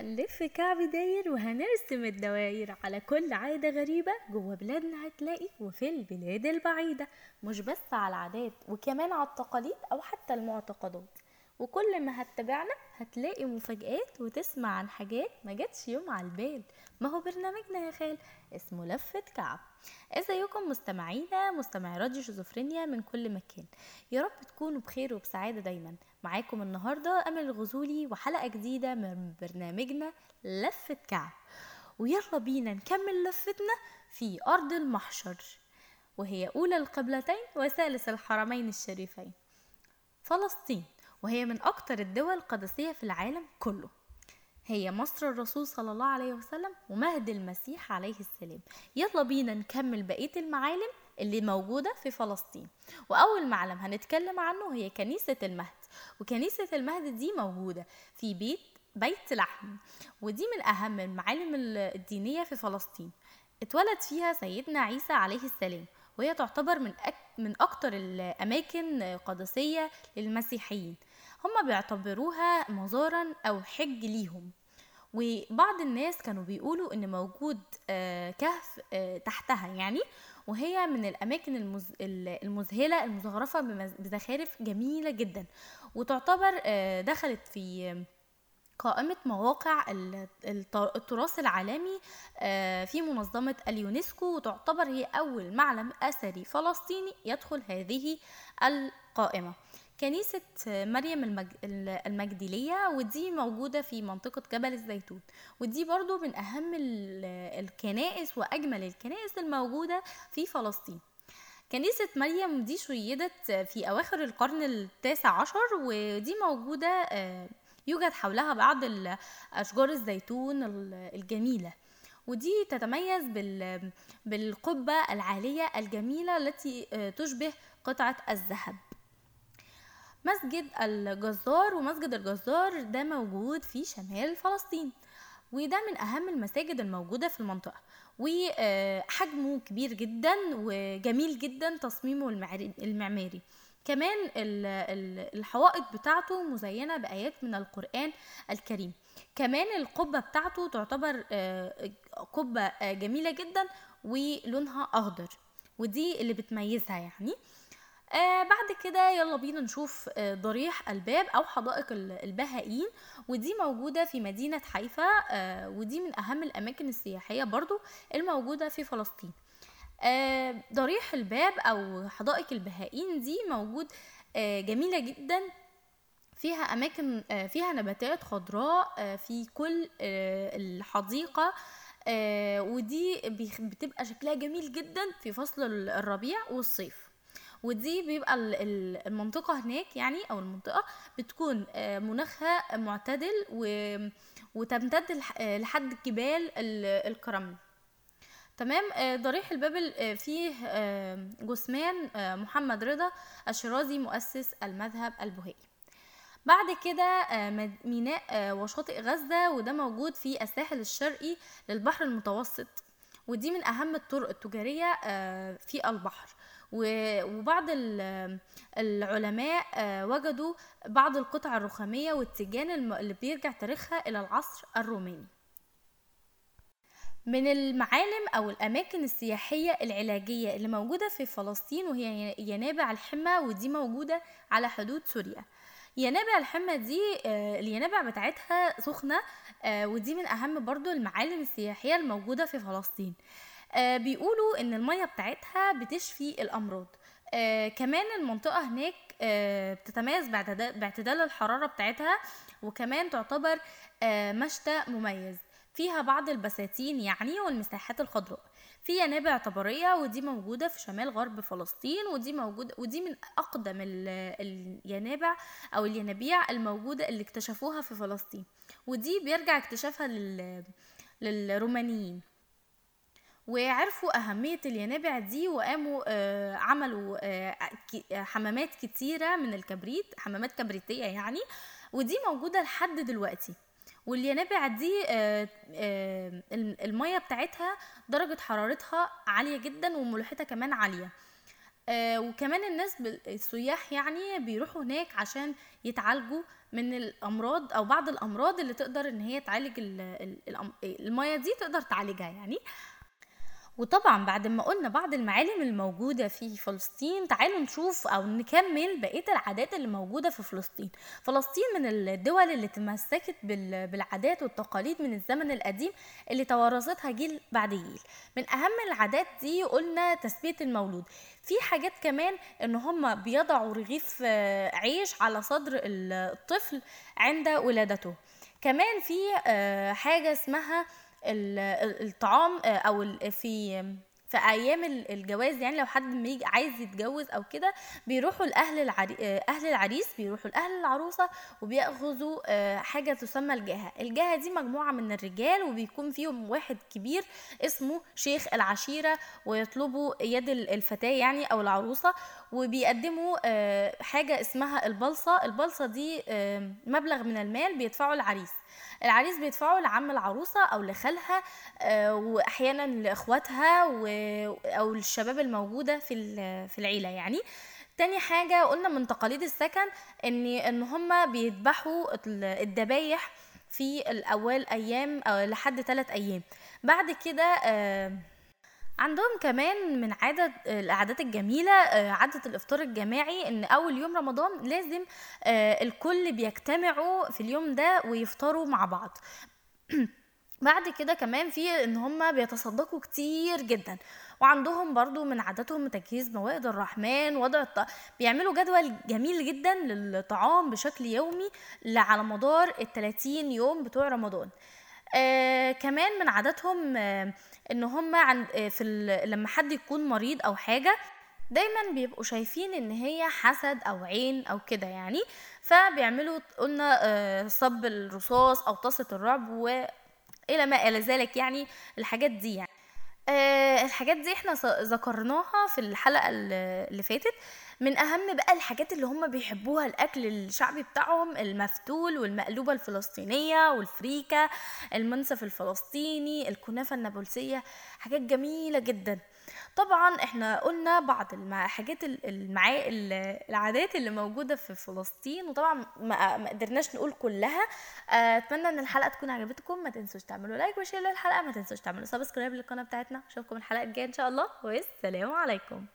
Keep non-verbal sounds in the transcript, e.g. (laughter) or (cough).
هنلف كعب داير وهنرسم الدواير على كل عادة غريبة جوه بلادنا هتلاقي وفي البلاد البعيدة. مش بس على العادات وكمان على التقاليد أو حتى المعتقدات. وكل ما هتتابعنا هتلاقي مفاجآت وتسمع عن حاجات ما جاتش يوم على البال. ما هو برنامجنا يا خال؟ اسمه لفة كعب. إزيكم مستمعينا مستمعي راديو شيزوفرينيا من كل مكان. يا رب تكونوا بخير وبسعادة دايما. معاكم النهاردة أمل الغزولي وحلقة جديدة من برنامجنا لفة كعب. ويلا بينا نكمل لفتنا في أرض المحشر وهي أولى القبلتين وثالث الحرمين الشريفين فلسطين وهي من أكتر الدول القدسية في العالم كله. هي مصر الرسول صلى الله عليه وسلم ومهد المسيح عليه السلام. يلا بينا نكمل بقية المعالم اللي موجودة في فلسطين. وأول معلم هنتكلم عنه هي كنيسة المهد. وكنيسة المهد دي موجودة في بيت بيت لحم ودي من أهم المعالم الدينية في فلسطين. اتولد فيها سيدنا عيسى عليه السلام وهي تعتبر من أك من أكتر الأماكن قدسية للمسيحيين. هم بيعتبروها مزارا أو حج ليهم. وبعض الناس كانوا بيقولوا إن موجود آه، كهف آه، تحتها يعني وهي من الأماكن المز... المذهلة المزخرفة بزخارف جميلة جدا. وتعتبر آه، دخلت في قائمة مواقع التراث العالمي في منظمة اليونسكو وتعتبر هي أول معلم أثري فلسطيني يدخل هذه القائمة. كنيسة مريم المجدلية ودي موجودة في منطقة جبل الزيتون. ودي برضو من أهم الكنائس وأجمل الكنائس الموجودة في فلسطين. كنيسة مريم دي شيدت في أواخر القرن التاسع عشر ودي موجودة آه، يوجد حولها بعض أشجار الزيتون الجميلة. ودي تتميز بالقبة العالية الجميلة التي آه، تشبه قطعة الذهب. مسجد الجزار ومسجد الجزار ده موجود في شمال فلسطين وده من أهم المساجد الموجودة في المنطقة. وحجمه كبير جدا وجميل جدا تصميمه المعماري. كمان الحوائط بتاعته مزينة بآيات من القرآن الكريم. كمان القبة بتاعته تعتبر آه، قبة جميلة جدا ولونها أخضر ودي اللي بتميزها يعني. آه بعد كده يلا بينا نشوف آه ضريح الباب أو حدائق البهائيين ودي موجودة في مدينة حيفا آه ودي من أهم الأماكن السياحية برضو الموجودة في فلسطين. آه ضريح الباب أو حدائق البهائيين دي موجود آه جميلة جدا فيها أماكن آه فيها نباتات خضراء آه في كل آه الحديقة آه ودي بتبقى شكلها جميل جدا في فصل الربيع والصيف. ودي بيبقى المنطقة هناك يعني أو المنطقة بتكون آه، مناخها معتدل وتمتد آه، لحد جبال الكرمل تمام؟ آه، ضريح البابل فيه جثمان محمد رضا الشرازي مؤسس المذهب البهائي بعد كده ميناء وشاطئ غزة وده موجود في الساحل الشرقي للبحر المتوسط. ودي من أهم الطرق التجارية في البحر. وبعض العلماء آه، وجدوا بعض القطع الرخامية والتيجان اللي بيرجع تاريخها إلى العصر الروماني. من المعالم أو الأماكن السياحية العلاجية اللي موجودة في فلسطين وهي ينابع الحمى ودي موجودة على حدود سوريا. ينابع الحمى دي آه، الينابع بتاعتها سخنة آه، ودي من أهم برضو المعالم السياحية الموجودة في فلسطين. بيقولوا إن المية بتاعتها بتشفي الأمراض. آه كمان المنطقة هناك آه بتتميز باعتدال الحرارة بتاعتها وكمان تعتبر آه مشتى مميز. فيها بعض البساتين يعني والمساحات الخضراء. في ينابع طبرية ودي موجودة في شمال غرب فلسطين ودي موجودة ودي من أقدم الينابع أو الينابيع الموجودة اللي اكتشفوها في فلسطين. ودي بيرجع اكتشافها لل... للرومانيين. وعرفوا أهمية الينابع دي وقاموا آه عملوا آه حمامات كتيرة من الكبريت حمامات كبريتية يعني ودي موجودة لحد دلوقتي. والينابع دي آه آه المية بتاعتها درجة حرارتها عالية جدا وملوحتها كمان عالية. آه وكمان الناس السياح يعني بيروحوا هناك عشان يتعالجوا من الأمراض أو بعض الأمراض اللي تقدر إن هي تعالج المية دي تقدر تعالجها يعني. وطبعا بعد ما قلنا بعض المعالم الموجودة في فلسطين تعالوا نشوف أو نكمل بقية العادات اللي موجودة في فلسطين. فلسطين من الدول اللي تمسكت بال- بالعادات والتقاليد من الزمن القديم اللي توارثتها جيل بعد جيل. من أهم العادات دي قلنا تثبيت المولود. في حاجات كمان إن هم بيضعوا رغيف آه، عيش على صدر ال- الطفل عند ولادته. كمان في آه، حاجة اسمها الطعام آه، أو في في أيام ال- الجواز يعني لو حد عايز يتجوز أو كده بيروحوا لأهل العري... أهل العريس بيروحوا لأهل العروسة وبيأخذوا آه، حاجة تسمى الجاهة. الجاهة دي مجموعة من الرجال وبيكون فيهم واحد كبير اسمه شيخ العشيرة ويطلبوا يد ال- الفتاة يعني أو العروسة وبيقدموا آه، حاجة اسمها البلصة. البلصة دي آه، مبلغ من المال بيدفعه العريس. العريس بيدفعه لعم العروسة أو لخالها وأحيانا لإخواتها و- أو الشباب الموجودة في في العيلة يعني. تاني حاجة قلنا من تقاليد السكن ان إن هما بيذبحوا ال- الذبايح في الأول أيام أو لحد ثلاث أيام. بعد كده آه، عندهم كمان من عادة العادات الجميلة عادة الإفطار الجماعي إن أول يوم رمضان لازم آه، الكل بيجتمعوا في اليوم ده ويفطروا مع بعض. (clears throat) بعد كده كمان في إن هم بيتصدقوا كتير جدا وعندهم برضو من عاداتهم تجهيز موائد الرحمن وضع الط... بيعملوا جدول جميل جدا للطعام بشكل يومي على مدار ال 30 يوم بتوع رمضان. آه كمان من عاداتهم آه إن هم عن آه في ال... لما حد يكون مريض أو حاجة دايما بيبقوا شايفين إن هي حسد أو عين أو كده يعني فبيعملوا قلنا آه صب الرصاص أو طاسة الرعب و إلى ما إلى ذلك يعني الحاجات دي يعني. آه الحاجات دي إحنا ذكرناها في الحلقة ال- اللي فاتت. من أهم بقى الحاجات اللي هم بيحبوها الأكل الشعبي بتاعهم المفتول والمقلوبة الفلسطينية والفريكة المنسف الفلسطيني الكنافة النابلسية حاجات جميلة جدا. طبعا إحنا قلنا بعض الحاجات المعا... ال- العادات اللي موجودة في فلسطين وطبعا ما ما قدرناش نقول كلها. آه، أتمنى إن الحلقة تكون عجبتكم. ما تنسوش تعملوا like و share للحلقة. ما تنسوش تعملوا subscribe للقناة بتاعتنا. أشوفكم الحلقة الجاية إن شاء الله. والسلام عليكم.